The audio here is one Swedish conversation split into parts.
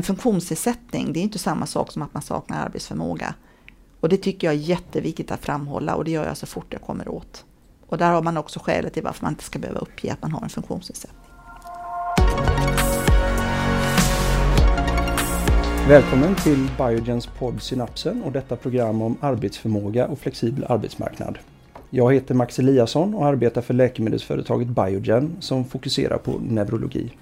en funktionsnedsättning, det är inte samma sak som att man saknar arbetsförmåga. Och det tycker jag är jätteviktigt att framhålla och det gör jag så fort jag kommer åt. Och där har man också skälet till varför man inte ska behöva uppge att man har en funktionsnedsättning. Välkommen till Biogens podd Synapsen och detta program om arbetsförmåga och flexibel arbetsmarknad. Jag heter Max Eliasson och arbetar för läkemedelsföretaget Biogen som fokuserar på neurologi.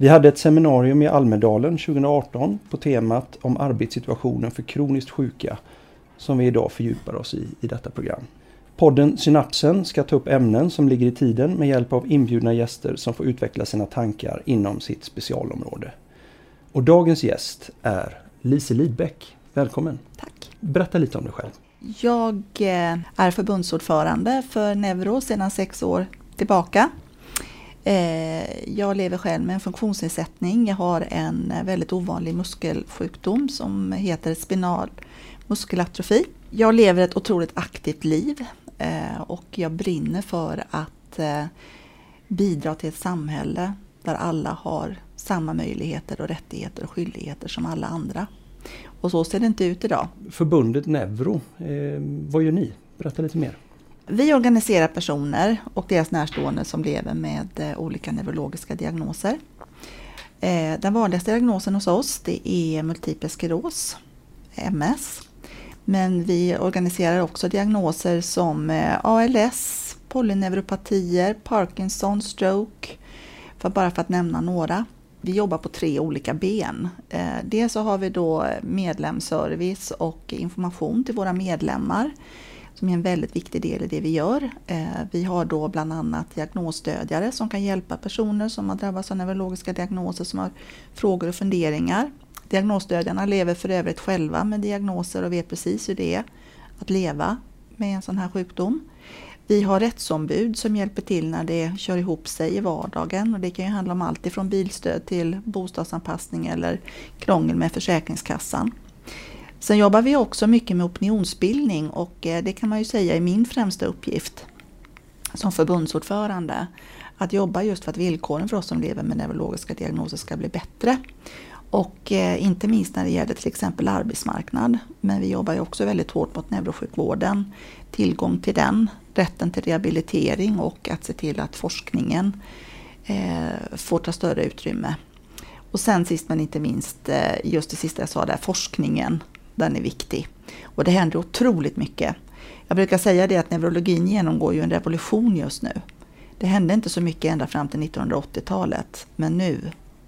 Vi hade ett seminarium i Almedalen 2018 på temat om arbetssituationen för kroniskt sjuka som vi idag fördjupar oss i i detta program. Podden Synapsen ska ta upp ämnen som ligger i tiden med hjälp av inbjudna gäster som får utveckla sina tankar inom sitt specialområde. Och dagens gäst är Lise Lidbeck. Välkommen! Tack! Berätta lite om dig själv. Jag eh, är förbundsordförande för Neuro sedan sex år tillbaka. Eh, jag lever själv med en funktionsnedsättning. Jag har en eh, väldigt ovanlig muskelsjukdom som heter spinal muskelatrofi. Jag lever ett otroligt aktivt liv eh, och jag brinner för att bidra till ett samhälle där alla har samma möjligheter och rättigheter och skyldigheter som alla andra. Och så ser det inte ut idag. Förbundet Neuro, vad gör ni? Berätta lite mer. Vi organiserar personer och deras närstående som lever med eh, olika neurologiska diagnoser. Eh, den vanligaste diagnosen hos oss det är multipel skleros, MS. Men vi organiserar också diagnoser som eh, ALS, polyneuropatier, Parkinson, stroke, för bara för att nämna några vi jobbar på tre olika ben. Dels så har vi då medlemsservice och information till våra medlemmar som är en väldigt viktig del i det vi gör. Eh, vi har då bland annat diagnosstödjare som kan hjälpa personer som har drabbats av neurologiska diagnoser som har frågor och funderingar. Diagnosstödjarna lever för övrigt själva med diagnoser och vet precis hur det är att leva med en sån här sjukdom. Vi har rättsombud som hjälper till när det kör ihop sig i vardagen och det kan ju handla om allt ifrån bilstöd till bostadsanpassning eller krångel med Försäkringskassan. Sen jobbar vi också mycket med opinionsbildning och eh, det kan man ju säga är min främsta uppgift som förbundsordförande. Att jobba just för att villkoren för oss som lever med neurologiska diagnoser ska bli bättre. Och eh, inte minst när det gäller till exempel arbetsmarknad. Men vi jobbar ju också väldigt hårt mot neurosjukvården. Tillgång till den, rätten till rehabilitering och att se till att forskningen eh, får ta större utrymme. Och sen sist men inte minst, just det sista jag sa där, forskningen. Den är viktig. Och det händer otroligt mycket. Jag brukar säga det att neurologin genomgår ju en revolution just nu. Det hände inte så mycket ända fram till 1980-talet, men nu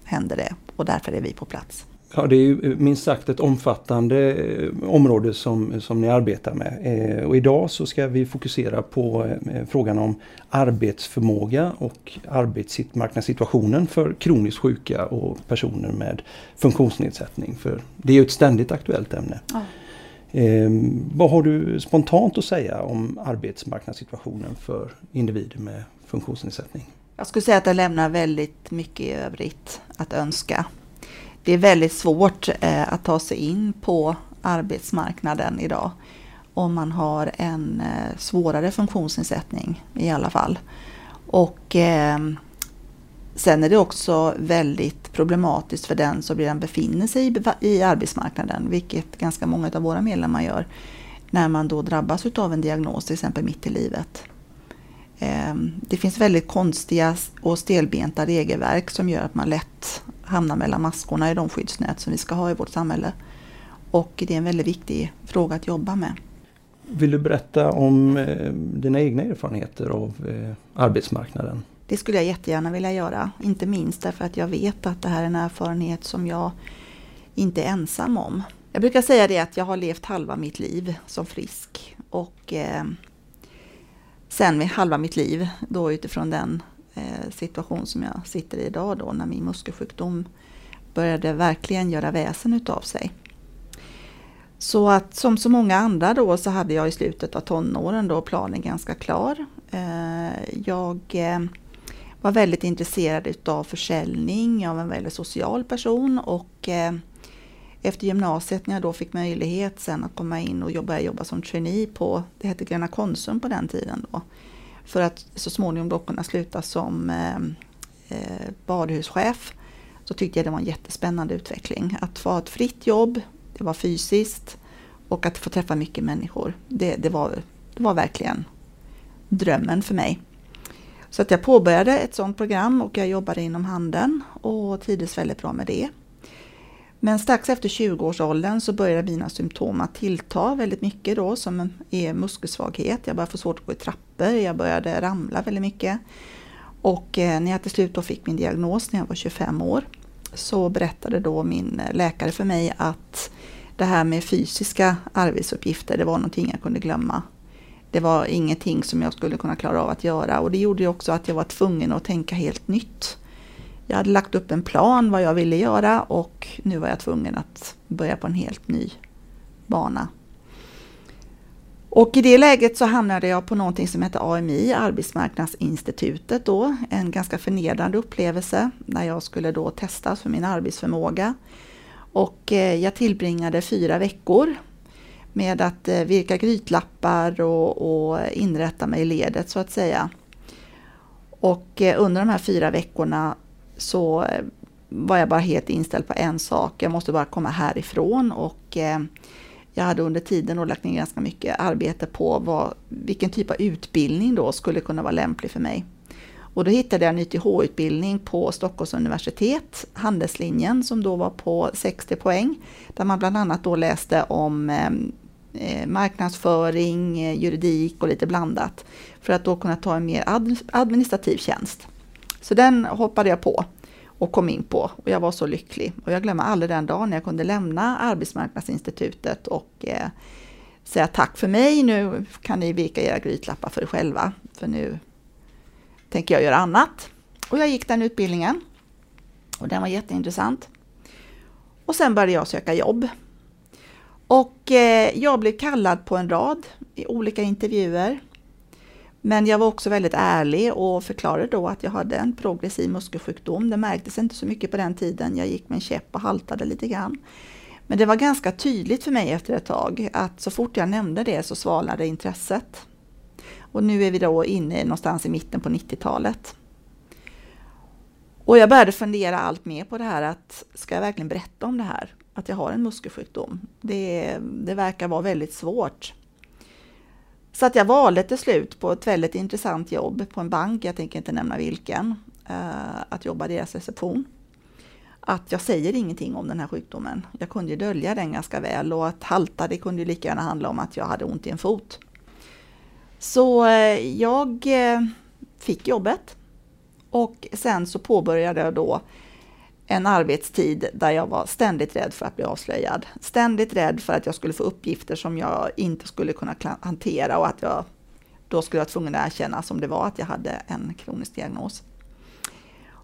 händer det och därför är vi på plats. Ja, det är ju minst sagt ett omfattande eh, område som, som ni arbetar med. Eh, och idag så ska vi fokusera på eh, frågan om arbetsförmåga och arbetsmarknadssituationen för kroniskt sjuka och personer med funktionsnedsättning. För det är ju ett ständigt aktuellt ämne. Ja. Eh, vad har du spontant att säga om arbetsmarknadssituationen för individer med funktionsnedsättning? Jag skulle säga att det lämnar väldigt mycket i övrigt att önska. Det är väldigt svårt eh, att ta sig in på arbetsmarknaden idag om man har en eh, svårare funktionsnedsättning i alla fall. Och eh, sen är det också väldigt problematiskt för den som redan befinner sig i, i arbetsmarknaden, vilket ganska många av våra medlemmar gör, när man då drabbas av en diagnos, till exempel mitt i livet. Ehm, det finns väldigt konstiga och stelbenta regelverk som gör att man lätt hamnar mellan maskorna i de skyddsnät som vi ska ha i vårt samhälle. Och det är en väldigt viktig fråga att jobba med. Vill du berätta om eh, dina egna erfarenheter av eh, arbetsmarknaden? Det skulle jag jättegärna vilja göra. Inte minst därför att jag vet att det här är en erfarenhet som jag inte är ensam om. Jag brukar säga det att jag har levt halva mitt liv som frisk och eh, sen halva mitt liv då utifrån den Eh, situation som jag sitter i idag då när min muskelsjukdom började verkligen göra väsen utav sig. Så att som så många andra då så hade jag i slutet av tonåren då planen ganska klar. Eh, jag eh, var väldigt intresserad utav försäljning, jag var en väldigt social person och efter gymnasiet när jag då fick möjlighet sen att komma in och börja jobba som trainee på, det hette Gröna Konsum på den tiden då. För att så småningom då kunna sluta som eh, eh badhuschef. Så så tyckte jag det var en jättespännande utveckling. Att få ha ett fritt jobb, det var fysiskt och att få träffa mycket människor. Det, det, var, det var verkligen drömmen för mig. Så att jag påbörjade ett sådant program och jag jobbade inom handeln och trivdes väldigt bra med det. Men strax efter 20-årsåldern så började mina symptom att tillta väldigt mycket då som är muskelsvaghet. Jag började få svårt att gå i trappor, jag började ramla väldigt mycket. Och eh, när jag till slut då fick min diagnos när jag var 25 år så berättade då min eh, läkare för mig att det här med fysiska arbetsuppgifter, det var någonting jag kunde glömma. Det var ingenting som jag skulle kunna klara av att göra och det gjorde ju också att jag var tvungen att tänka helt nytt. Jag hade lagt upp en plan vad jag ville göra och nu var jag tvungen att börja på en helt ny bana. Och i det läget så hamnade jag på någonting som heter AMI, Arbetsmarknadsinstitutet då. En ganska förnedrande upplevelse när jag skulle då testas för min arbetsförmåga. Och eh, jag tillbringade fyra veckor med att eh, virka grytlappar och, och inrätta mig i ledet så att säga. Och eh, under de här fyra veckorna så var jag bara helt inställd på en sak. Jag måste bara komma härifrån och jag hade under tiden då lagt ner ganska mycket arbete på vad, vilken typ av utbildning då skulle kunna vara lämplig för mig. Och då hittade jag en YTH-utbildning på Stockholms universitet, handelslinjen som då var på 60 poäng, där man bland annat då läste om eh, eh marknadsföring, eh, juridik och lite blandat, för att då kunna ta en mer administrativ tjänst. Så den hoppade jag på och kom in på och jag var så lycklig. Och jag glömmer aldrig den dagen när jag kunde lämna Arbetsmarknadsinstitutet och eh, säga tack för mig, nu kan ni vika era grytlappar för er själva, för nu tänker jag göra annat. Och jag gick den utbildningen och den var jätteintressant. Och sen började jag söka jobb. Och eh, jag blev kallad på en rad i olika intervjuer. Men jag var också väldigt ärlig och förklarade då att jag hade en progressiv muskelsjukdom. Det märktes inte så mycket på den tiden. Jag gick med en käpp och haltade lite grann. Men det var ganska tydligt för mig efter ett tag att så fort jag nämnde det så svalnade intresset. Och nu är vi då inne någonstans i mitten på 90-talet. Och jag började fundera allt mer på det här att ska jag verkligen berätta om det här? Att jag har en muskelsjukdom? Det, det verkar vara väldigt svårt. Så att jag valde till slut på ett väldigt intressant jobb på en bank, jag tänker inte nämna vilken, eh, att jobba i deras reception. Att jag säger ingenting om den här sjukdomen. Jag kunde ju dölja den ganska väl och att halta det kunde ju lika gärna handla om att jag hade ont i en fot. Så eh, jag eh, fick jobbet och sen så påbörjade jag då en arbetstid där jag var ständigt rädd för att bli avslöjad. Ständigt rädd för att jag skulle få uppgifter som jag inte skulle kunna hantera och att jag då skulle vara tvungen att erkänna som det var att jag hade en kronisk diagnos.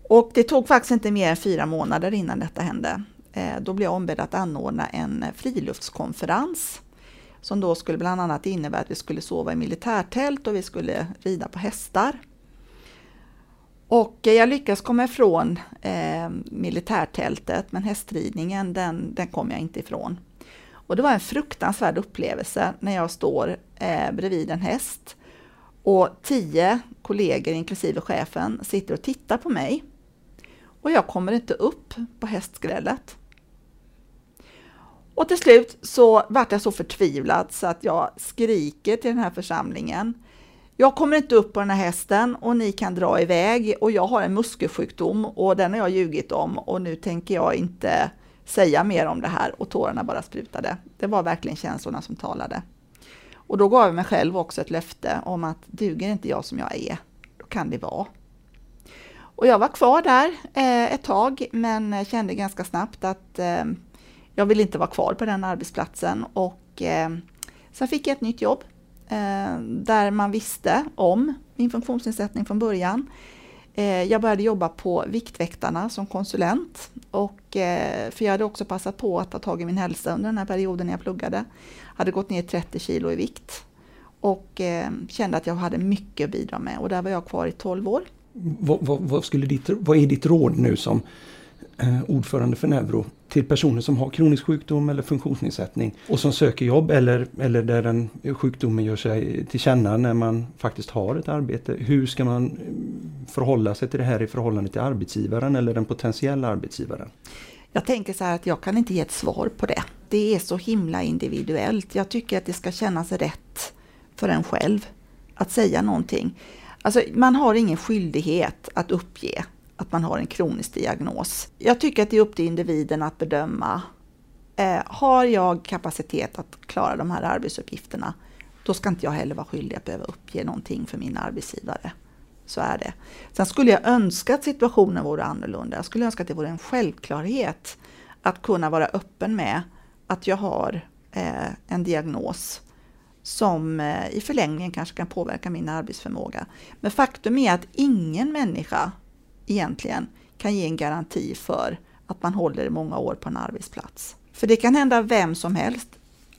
Och det tog faktiskt inte mer än fyra månader innan detta hände. Eh, då blev jag ombedd att anordna en friluftskonferens som då skulle bland annat innebära att vi skulle sova i militärtält och vi skulle rida på hästar. Och jag lyckades komma ifrån eh, militärtältet men hästridningen den, den kom jag inte ifrån. Och det var en fruktansvärd upplevelse när jag står eh, bredvid en häst och tio kollegor inklusive chefen sitter och tittar på mig. Och jag kommer inte upp på hästskrället. Och till slut så vart jag så förtvivlad så att jag skriker till den här församlingen jag kommer inte upp på den här hästen och ni kan dra iväg och jag har en muskelsjukdom och den har jag ljugit om och nu tänker jag inte säga mer om det här och tårarna bara sprutade. Det var verkligen känslorna som talade. Och då gav jag mig själv också ett löfte om att duger inte jag som jag är, då kan det vara. Och jag var kvar där eh, ett tag men kände ganska snabbt att eh, jag vill inte vara kvar på den arbetsplatsen och eh, sen fick jag ett nytt jobb Eh, där man visste om min funktionsnedsättning från början. Eh, jag började jobba på Viktväktarna som konsulent och eh, för jag hade också passat på att ta tag i min hälsa under den här perioden när jag pluggade. Hade gått ner 30 kilo i vikt och kände att jag hade mycket att bidra med och där var jag kvar i 12 år. Vad, vad, vad skulle ditt, vad är ditt råd nu som Eh, ordförande för Neuro till personer som har kronisk sjukdom eller funktionsnedsättning och som söker jobb eller, eller där den sjukdomen gör sig till känna när man faktiskt har ett arbete. Hur ska man eh, förhålla sig till det här i förhållande till arbetsgivaren eller den potentiella arbetsgivaren? Jag tänker så här att jag kan inte ge ett svar på det. Det är så himla individuellt. Jag tycker att det ska kännas rätt för en själv att säga någonting. Alltså, man har ingen skyldighet att uppge att man har en kronisk diagnos. Jag tycker att det är upp till individen att bedöma. Eh, har jag kapacitet att klara de här arbetsuppgifterna, då ska inte jag heller vara skyldig att behöva uppge någonting för min arbetsgivare. Så är det. Sen skulle jag önska att situationen vore annorlunda. Jag skulle önska att det vore en självklarhet att kunna vara öppen med att jag har eh, en diagnos som eh, i förlängningen kanske kan påverka min arbetsförmåga. Men faktum är att ingen människa egentligen kan ge en garanti för att man håller i många år på en arbetsplats. För det kan hända vem som helst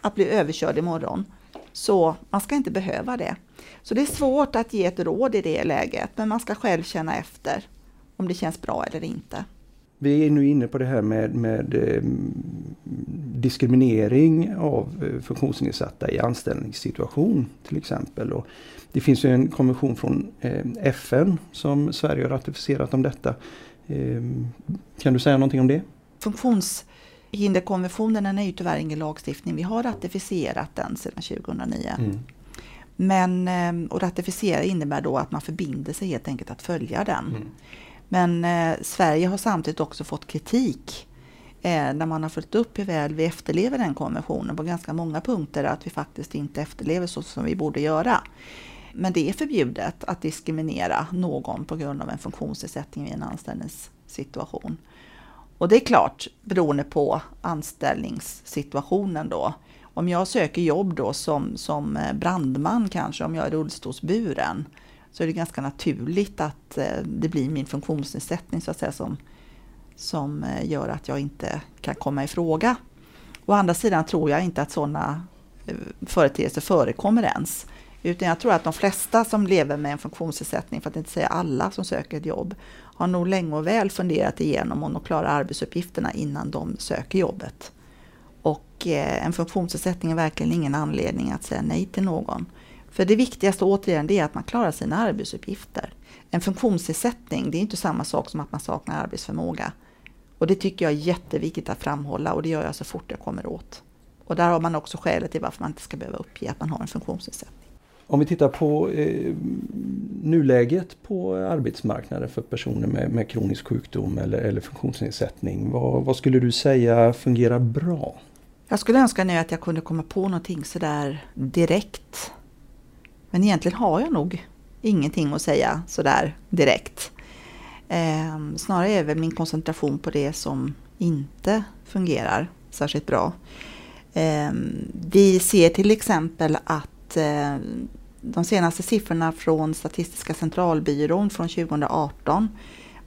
att bli överkörd imorgon. Så man ska inte behöva det. Så det är svårt att ge ett råd i det läget, men man ska själv känna efter om det känns bra eller inte. Vi är nu inne på det här med, med eh, diskriminering av eh, funktionsnedsatta i anställningssituation till exempel. Och det finns ju en konvention från eh, FN som Sverige har ratificerat om detta. Eh, kan du säga någonting om det? Funktionshinderkonventionen är ju tyvärr ingen lagstiftning. Vi har ratificerat den sedan 2009. Mm. Men, eh, och ratificera innebär då att man förbinder sig helt enkelt att följa den. Mm. Men eh, Sverige har samtidigt också fått kritik eh, när man har följt upp hur väl vi efterlever den konventionen på ganska många punkter, att vi faktiskt inte efterlever så som vi borde göra. Men det är förbjudet att diskriminera någon på grund av en funktionsnedsättning i en anställningssituation. Och det är klart, beroende på anställningssituationen då. Om jag söker jobb då som, som eh, brandman kanske, om jag är rullstolsburen, så är det ganska naturligt att eh, det blir min funktionsnedsättning så att säga som, som eh, gör att jag inte kan komma i fråga. Å andra sidan tror jag inte att sådana företeelser förekommer ens. Utan jag tror att de flesta som lever med en funktionsnedsättning, för att inte säga alla som söker ett jobb, har nog länge och väl funderat igenom om de klarar arbetsuppgifterna innan de söker jobbet. Och eh, en funktionsnedsättning är verkligen ingen anledning att säga nej till någon. För det viktigaste återigen det är att man klarar sina arbetsuppgifter. En funktionsnedsättning det är inte samma sak som att man saknar arbetsförmåga. Och det tycker jag är jätteviktigt att framhålla och det gör jag så fort jag kommer åt. Och där har man också skälet till varför man inte ska behöva uppge att man har en funktionsnedsättning. Om vi tittar på eh, nuläget på arbetsmarknaden för personer med, med kronisk sjukdom eller, eller funktionsnedsättning. Vad, vad, skulle du säga fungerar bra? Jag skulle önska nu att jag kunde komma på någonting sådär direkt men egentligen har jag nog ingenting att säga sådär direkt. Eh, snarare är väl min koncentration på det som inte fungerar särskilt bra. Eh, vi ser till exempel att eh, de senaste siffrorna från Statistiska centralbyrån från 2018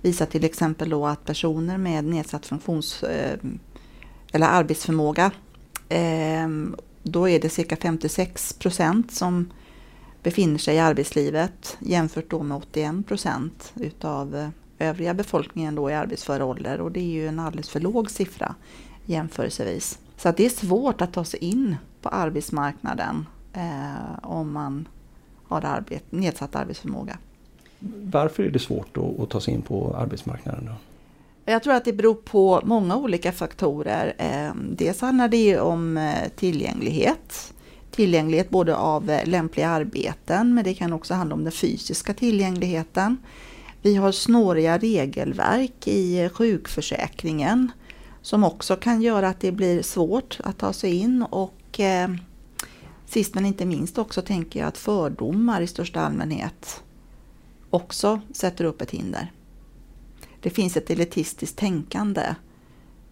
visar till exempel då att personer med nedsatt funktions eh, eller arbetsförmåga, ehm, då är det cirka 56 procent som befinner sig i arbetslivet jämfört då med 81 procent utav eh, övriga befolkningen då i arbetsför ålder och det är ju en alldeles för låg siffra jämförelsevis. Så att det är svårt att ta sig in på arbetsmarknaden eh, om man har arbet, nedsatt arbetsförmåga. Varför är det svårt att, ta sig in på arbetsmarknaden? Då? Jag tror att det beror på många olika faktorer. Eh, dels handlar det om eh, tillgänglighet tillgänglighet både av eh, lämpliga arbeten, men det kan också handla om den fysiska tillgängligheten. Vi har snåriga regelverk i sjukförsäkringen som också kan göra att det blir svårt att ta sig in och sist men inte minst också tänker jag att fördomar i största allmänhet också sätter upp ett hinder. Det finns ett elitistiskt tänkande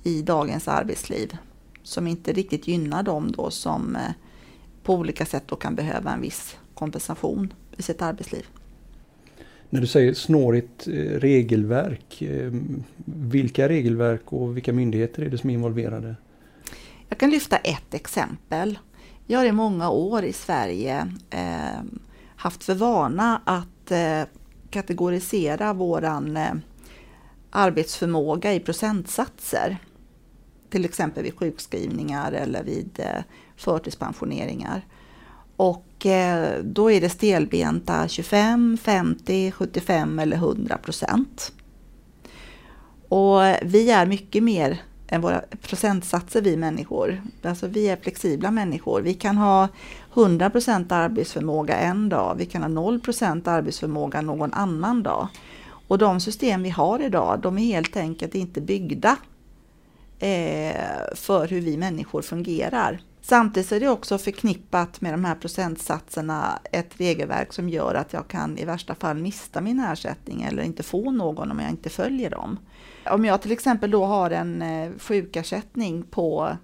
i dagens arbetsliv som inte riktigt gynnar dem då som eh, på olika sätt då kan behöva en viss kompensation i sitt arbetsliv. När du säger snårigt eh, regelverk, eh, vilka regelverk och vilka myndigheter är det som är involverade? Jag kan lyfta ett exempel. Jag har i många år i Sverige eh, haft för vana att eh, kategorisera våran eh, arbetsförmåga i procentsatser. Till exempel vid sjukskrivningar eller vid eh, förtidspensioneringar. Och eh, då är det stelbenta 25, 50, 75 eller 100 procent. Och eh, vi är mycket mer än våra procentsatser vi människor. Alltså vi är flexibla människor. Vi kan ha 100 procent arbetsförmåga en dag. Vi kan ha 0 procent arbetsförmåga någon annan dag. Och de system vi har idag, de är helt enkelt inte byggda eh, för hur vi människor fungerar. Samtidigt är det också förknippat med de här procentsatserna ett regelverk som gör att jag kan i värsta fall mista min ersättning eller inte få någon om jag inte följer dem. Om jag till exempel då har en eh, sjukersättning på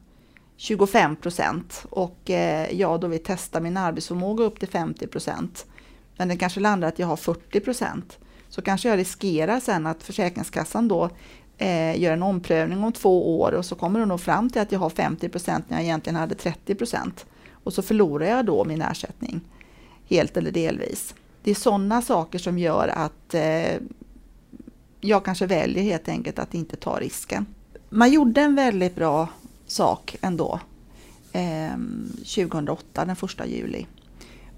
25 procent och eh, jag då vill testa min arbetsförmåga upp till 50 procent men det kanske landar att jag har 40 procent så kanske jag riskerar sen att Försäkringskassan då eh, gör en omprövning om två år och så kommer de nog fram till att jag har 50 procent när jag egentligen hade 30 procent. Och så förlorar jag då min ersättning helt eller delvis. Det är sådana saker som gör att eh, jag kanske väljer helt enkelt att inte ta risken. Man gjorde en väldigt bra sak ändå eh, 2008, den första juli.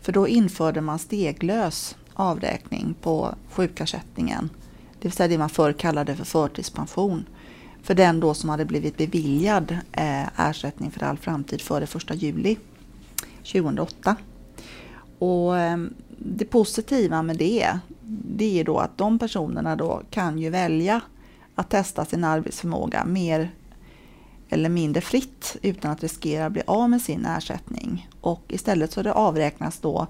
För då införde man steglös avräkning på sjukersättningen det vill säga det man förr kallade för förtidspension, för den då som hade blivit beviljad eh, ersättning för all framtid före 1 juli 2008. Och eh, det positiva med det, det är då att de personerna då kan ju välja att testa sin arbetsförmåga mer eller mindre fritt utan att riskera att bli av med sin ersättning. Och istället så det avräknas då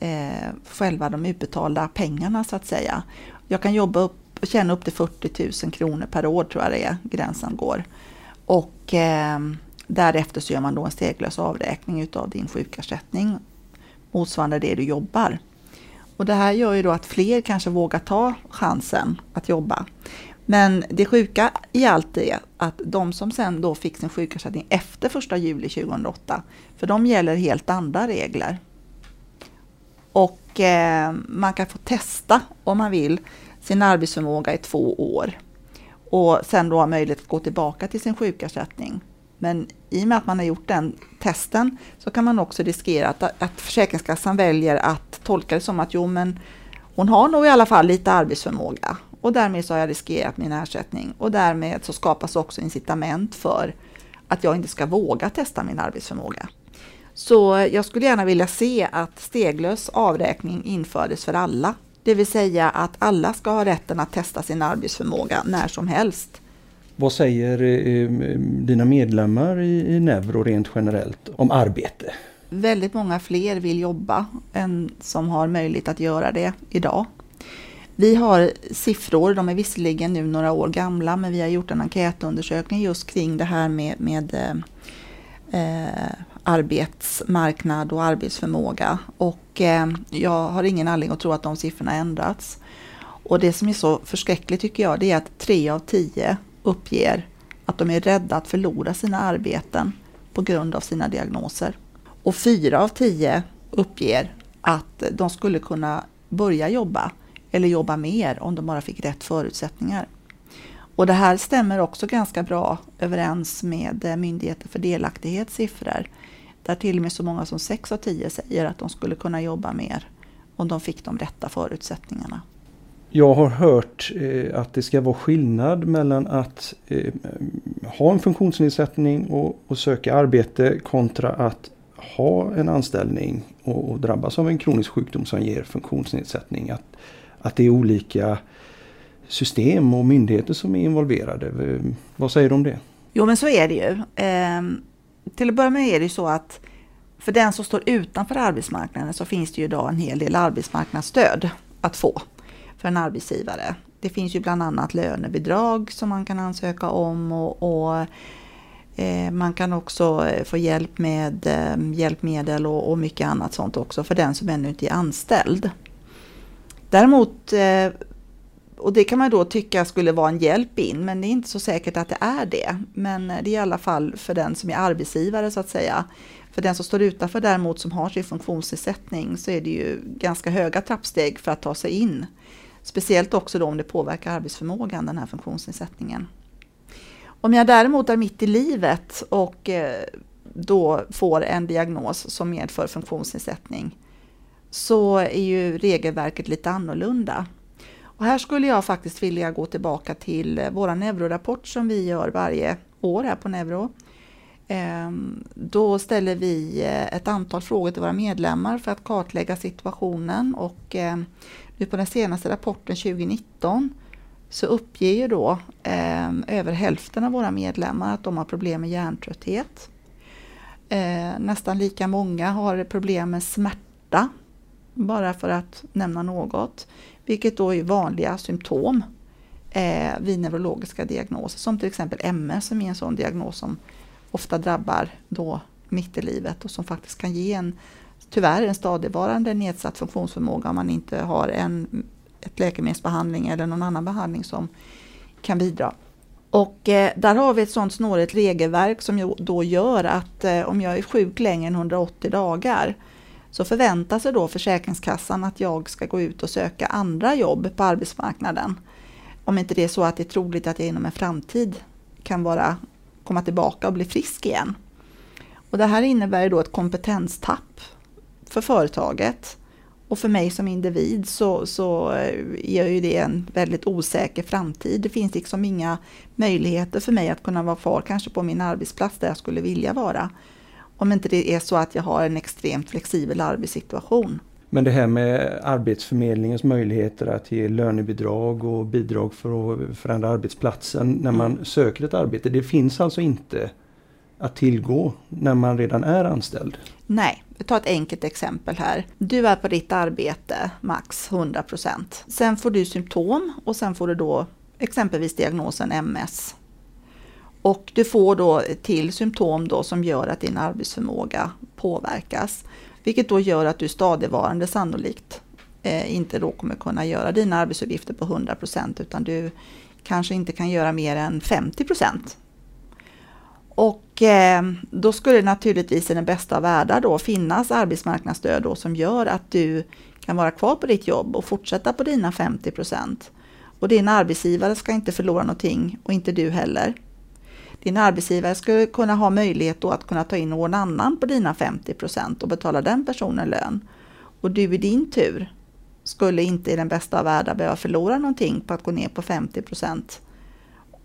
eh, själva de utbetalda pengarna så att säga. Jag kan jobba upp tjäna upp till 40 000 kronor per år tror jag det är, gränsen går. Och eh, därefter så gör man då en steglös avräkning utav din sjukersättning motsvarande det du jobbar. Och det här gör ju då att fler kanske vågar ta chansen att jobba. Men det sjuka i allt är att de som sen då fick sin sjukersättning efter 1 juli 2008, för de gäller helt andra regler. Och eh, man kan få testa om man vill sin arbetsförmåga i två år och sen då ha möjlighet att gå tillbaka till sin sjukersättning. Men i och med att man har gjort den testen så kan man också riskera att, att Försäkringskassan väljer att tolka det som att jo men hon har nog i alla fall lite arbetsförmåga och därmed så har jag riskerat min ersättning och därmed så skapas också incitament för att jag inte ska våga testa min arbetsförmåga. Så jag skulle gärna vilja se att steglös avräkning infördes för alla det vill säga att alla ska ha rätten att testa sin arbetsförmåga när som helst. Vad säger eh, eh, dina medlemmar i, Neuro rent generellt om arbete? Väldigt många fler vill jobba än som har möjlighet att göra det idag. Vi har siffror, de är visserligen nu några år gamla, men vi har gjort en enkätundersökning just kring det här med, med eh, eh arbetsmarknad och arbetsförmåga. Och eh, jag har ingen anledning att tro att de siffrorna ändrats. Och det som är så förskräckligt tycker jag, det är att tre av tio uppger att de är rädda att förlora sina arbeten på grund av sina diagnoser. Och fyra av tio uppger att de skulle kunna börja jobba eller jobba mer om de bara fick rätt förutsättningar. Och det här stämmer också ganska bra överens med Myndigheten för delaktighets siffror där till och med så många som 6 av 10 säger att de skulle kunna jobba mer om de fick de rätta förutsättningarna. Jag har hört eh, att det ska vara skillnad mellan att eh, ha en funktionsnedsättning och, och, söka arbete kontra att ha en anställning och, och, drabbas av en kronisk sjukdom som ger funktionsnedsättning. Att, att det är olika system och myndigheter som är involverade. Eh, vad säger du om det? Jo men så är det ju. Ehm, till att börja med är det så att för den som står utanför arbetsmarknaden så finns det ju idag en hel del arbetsmarknadsstöd att få för en arbetsgivare. Det finns ju bland annat lönebidrag som man kan ansöka om och, och eh, man kan också eh, få hjälp med eh, hjälpmedel och, och, mycket annat sånt också för den som ännu inte är anställd. Däremot eh, och det kan man då tycka skulle vara en hjälp in, men det är inte så säkert att det är det. Men eh, det är i alla fall för den som är arbetsgivare så att säga. För den som står utanför däremot som har sin funktionsnedsättning så är det ju ganska höga trappsteg för att ta sig in. Speciellt också då om det påverkar arbetsförmågan, den här funktionsnedsättningen. Om jag däremot är mitt i livet och eh, då får en diagnos som medför funktionsnedsättning så är ju regelverket lite annorlunda. Och här skulle jag faktiskt vilja gå tillbaka till vår neurorapport som vi gör varje år här på Neuro. Ehm, då ställer vi eh, ett antal frågor till våra medlemmar för att kartlägga situationen och ehm, nu på den senaste rapporten 2019 så uppger ju då ehm, över hälften av våra medlemmar att de har problem med hjärntrötthet. Nästan lika många har problem med smärta, bara för att nämna något, vilket då är vanliga symptom eh, vid neurologiska diagnoser, som till exempel MS som är en sån diagnos som ofta drabbar då mitt i livet och som faktiskt kan ge en, tyvärr en stadigvarande nedsatt funktionsförmåga om man inte har en ett läkemedelsbehandling eller någon annan behandling som kan bidra. Och eh, där har vi ett sådant snårigt regelverk som då gör att eh, om jag är sjuk längre än 180 dagar så förväntar sig då Försäkringskassan att jag ska gå ut och söka andra jobb på arbetsmarknaden. Om inte det är så att det är troligt att jag inom en framtid kan vara, komma tillbaka och bli frisk igen. Och det här innebär då ett kompetenstapp för företaget och för mig som individ så, så eh, ger ju det en väldigt osäker framtid. Det finns liksom inga möjligheter för mig att kunna vara kvar kanske på min arbetsplats där jag skulle vilja vara. Om inte det är så att jag har en extremt flexibel arbetssituation. Men det här med Arbetsförmedlingens möjligheter att ge lönebidrag och bidrag för att förändra arbetsplatsen när man mm. söker ett arbete. Det finns alltså inte att tillgå när man redan är anställd? Nej, vi tar ett enkelt exempel här. Du är på ditt arbete max 100% Sen får du symptom och sen får du då exempelvis diagnosen MS. Och du får då till symptom då som gör att din arbetsförmåga påverkas. Vilket då gör att du stadigvarande sannolikt eh, inte då kommer kunna göra dina arbetsuppgifter på 100 procent utan du kanske inte kan göra mer än 50 procent. och eh, då skulle det naturligtvis i den bästa av världar då finnas arbetsmarknadsstöd då som gör att du kan vara kvar på ditt jobb och fortsätta på dina 50 procent. Och din arbetsgivare ska inte förlora någonting och inte du heller. Din arbetsgivare skulle kunna ha möjlighet då att kunna ta in någon annan på dina 50 procent och betala den personen lön. Och du i din tur skulle inte i den bästa av världar behöva förlora någonting på att gå ner på 50 procent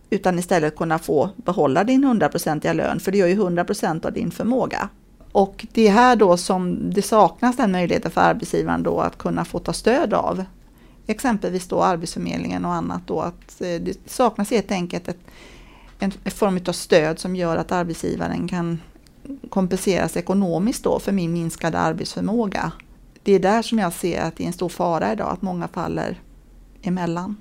utan istället kunna få behålla din 100% lön, för det gör ju 100 procent av din förmåga. Och det är här då som det saknas den möjligheten för arbetsgivaren då att kunna få ta stöd av. Exempelvis då Arbetsförmedlingen och annat då att eh, det saknas helt enkelt ett, en form av stöd som gör att arbetsgivaren kan kompenseras ekonomiskt då för min minskade arbetsförmåga. Det är där som jag ser att det är en stor fara idag, att många faller emellan.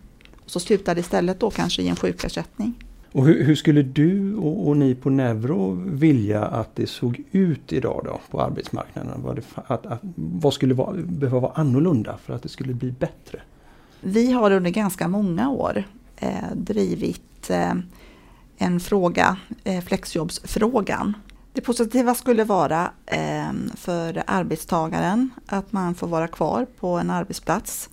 Så slutar det istället då kanske i en sjukersättning. Och hur, hur skulle du och, och, ni på Neuro vilja att det såg ut idag då på arbetsmarknaden? Vad, det, att, att, vad skulle vara, behöva vara annorlunda för att det skulle bli bättre? Vi har under ganska många år eh, drivit eh, en fråga, eh, flexjobbsfrågan. Det positiva skulle vara eh, för arbetstagaren att man får vara kvar på en arbetsplats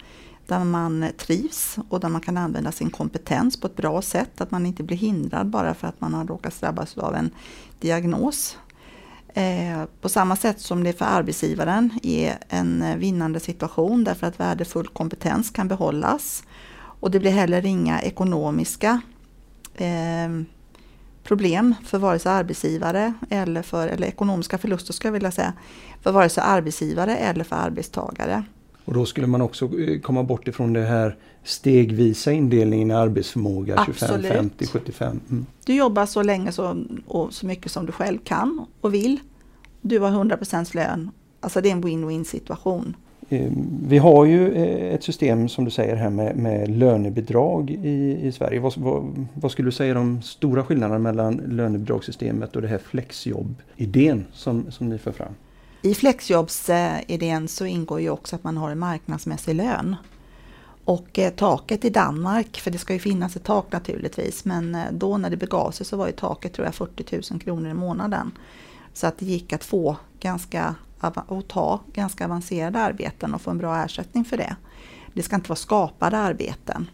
där man trivs och där man kan använda sin kompetens på ett bra sätt. Att man inte blir hindrad bara för att man har råkat drabbas av en diagnos. Eh, på samma sätt som det för arbetsgivaren är en vinnande situation därför att värdefull kompetens kan behållas. Och det blir heller inga ekonomiska eh, problem för vare sig arbetsgivare eller för, eller ekonomiska förluster ska jag vilja säga, för vare sig arbetsgivare eller för arbetstagare. Och då skulle man också eh, komma bort ifrån det här stegvisa indelningen i arbetsförmåga Absolut. 25, 50, 75. Mm. Du jobbar så länge så, och så mycket som du själv kan och vill. Du har 100% lön. Alltså det är en win-win situation. Eh, vi har ju eh, ett system som du säger här med, med lönebidrag i, i Sverige. Vad, vad, vad, skulle du säga är de stora skillnaderna mellan lönebidragssystemet och det här flexjobb-idén som, som ni för fram? I flexjobbsidén så ingår ju också att man har en marknadsmässig lön. Och eh, taket i Danmark, för det ska ju finnas ett tak naturligtvis, men då när det begav sig så var ju taket tror jag 40 000 kronor i månaden. Så att det gick att få ganska och ta ganska avancerade arbeten och få en bra ersättning för det. Det ska inte vara skapade arbeten.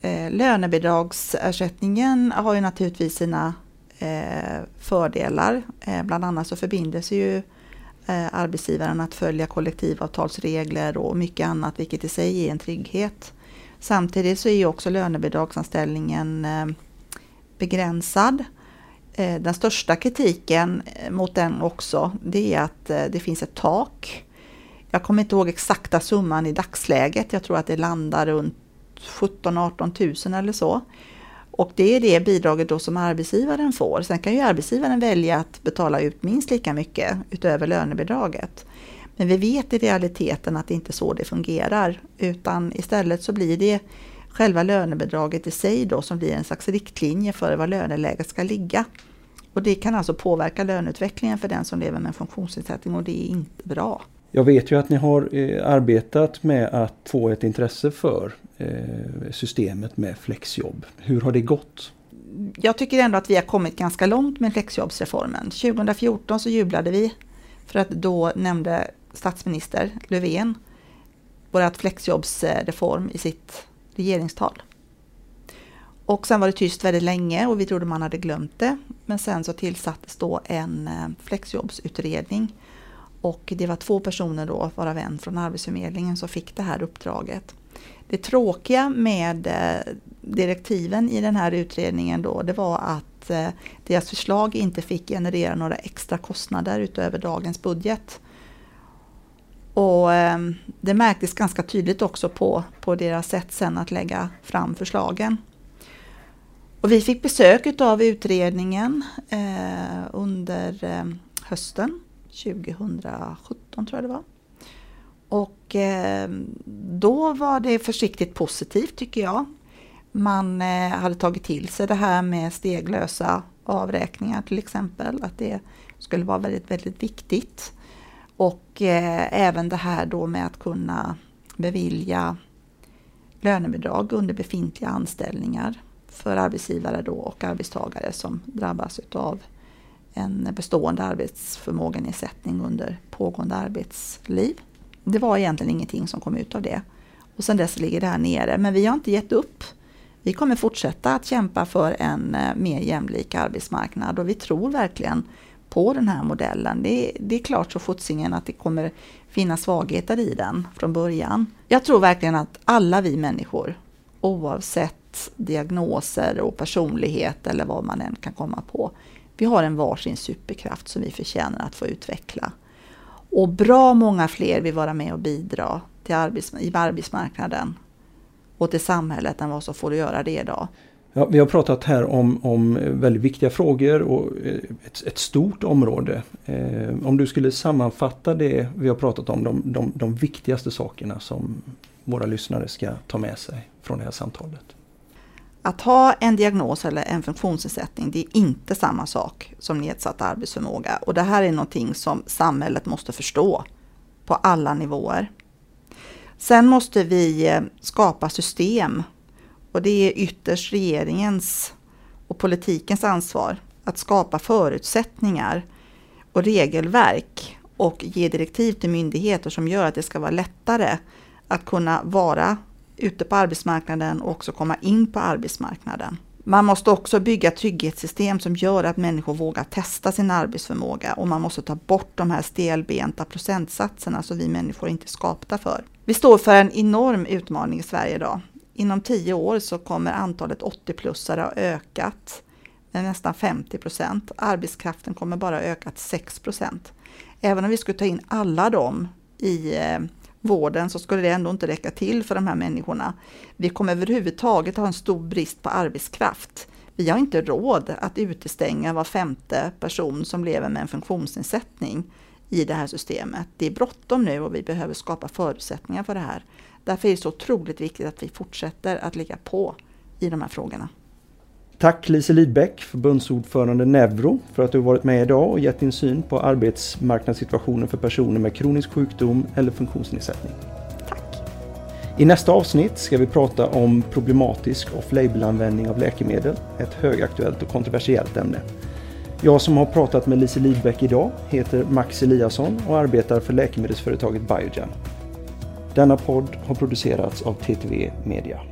Eh, lönebidragsersättningen har ju naturligtvis sina eh, fördelar. Eh, bland annat så förbinder sig ju eh, arbetsgivaren att följa kollektivavtalsregler och mycket annat, vilket i sig ger en trygghet. Samtidigt så är ju också lönebidragsanställningen eh, begränsad. Eh, den största kritiken eh, mot den också, det är att eh, det finns ett tak. Jag kommer inte ihåg exakta summan i dagsläget. Jag tror att det landar runt 17-18 000 eller så. Och det är det bidraget då som arbetsgivaren får. Sen kan ju arbetsgivaren välja att betala ut minst lika mycket utöver lönebidraget. Men vi vet i realiteten att det inte är så det fungerar, utan istället så blir det själva lönebidraget i sig då som blir en slags riktlinje för var löneläget ska ligga. Och det kan alltså påverka löneutvecklingen för den som lever med en funktionsnedsättning och det är inte bra. Jag vet ju att ni har eh, arbetat med att få ett intresse för eh, systemet med flexjobb. Hur har det gått? Jag tycker ändå att vi har kommit ganska långt med flexjobbsreformen. 2014 så jublade vi för att då nämnde statsminister Löfven vårt flexjobbsreform i sitt regeringstal. Och sen var det tyst väldigt länge och vi trodde man hade glömt det. Men sen så tillsattes då en eh, flexjobbsutredning och det var två personer då, varav en från Arbetsförmedlingen, som fick det här uppdraget. Det tråkiga med eh, direktiven i den här utredningen då, det var att eh, deras förslag inte fick generera några extra kostnader utöver dagens budget. Och ehm, det märktes ganska tydligt också på, på deras sätt sen att lägga fram förslagen. Och vi fick besök av utredningen eh, under eh, hösten 2017 tror jag det var. Och eh, då var det försiktigt positivt tycker jag. Man eh, hade tagit till sig det här med steglösa avräkningar till exempel, att det skulle vara väldigt, väldigt viktigt. Och eh, även det här då med att kunna bevilja lönebidrag under befintliga anställningar för arbetsgivare då och arbetstagare som drabbas av en bestående arbetsförmågenedsättning under pågående arbetsliv. Det var egentligen ingenting som kom ut av det. Och sen dess ligger det här nere, men vi har inte gett upp. Vi kommer fortsätta att kämpa för en eh, mer jämlik arbetsmarknad och vi tror verkligen på den här modellen. Det, det är klart så fotsingen att det kommer finnas svagheter i den från början. Jag tror verkligen att alla vi människor, oavsett diagnoser och personlighet eller vad man än kan komma på, vi har en varsin superkraft som vi förtjänar att få utveckla. Och bra många fler vill vara med och bidra till arbets i arbetsmarknaden och till samhället än vad som får göra det idag. Ja, vi har pratat här om, om väldigt viktiga frågor och eh, ett, ett stort område. Eh, om du skulle sammanfatta det vi har pratat om, de, de, de viktigaste sakerna som våra lyssnare ska ta med sig från det här samtalet. Att ha en diagnos eller en funktionsnedsättning, det är inte samma sak som nedsatt arbetsförmåga. Och det här är någonting som samhället måste förstå på alla nivåer. Sen måste vi eh, skapa system och det är ytterst regeringens och politikens ansvar att skapa förutsättningar och regelverk och ge direktiv till myndigheter som gör att det ska vara lättare att kunna vara ute på arbetsmarknaden och också komma in på arbetsmarknaden. Man måste också bygga trygghetssystem som gör att människor vågar testa sin arbetsförmåga och man måste ta bort de här stelbenta procentsatserna som vi människor inte är skapta för. Vi står för en enorm utmaning i Sverige idag. Inom tio år så kommer antalet 80-plussare ha ökat med nästan 50 procent. Arbetskraften kommer bara ha ökat 6 procent. Även om vi skulle ta in alla dem i eh, vården så skulle det ändå inte räcka till för de här människorna. Vi kommer överhuvudtaget ha en stor brist på arbetskraft. Vi har inte råd att utestänga var femte person som lever med en funktionsnedsättning i det här systemet. Det är bråttom nu och vi behöver skapa förutsättningar för det här. Därför är det så otroligt viktigt att vi fortsätter att ligga på i de här frågorna. Tack Lise Lidbeck, förbundsordförande Neuro, för att du varit med idag och gett din syn på arbetsmarknadssituationen för personer med kronisk sjukdom eller funktionsnedsättning. Tack! I nästa avsnitt ska vi prata om problematisk off-label-användning av läkemedel, ett högaktuellt och kontroversiellt ämne. Jag som har pratat med Lise Lidbeck idag heter Max Eliasson och arbetar för läkemedelsföretaget Biogen. Denna podd har producerats av TTV Media.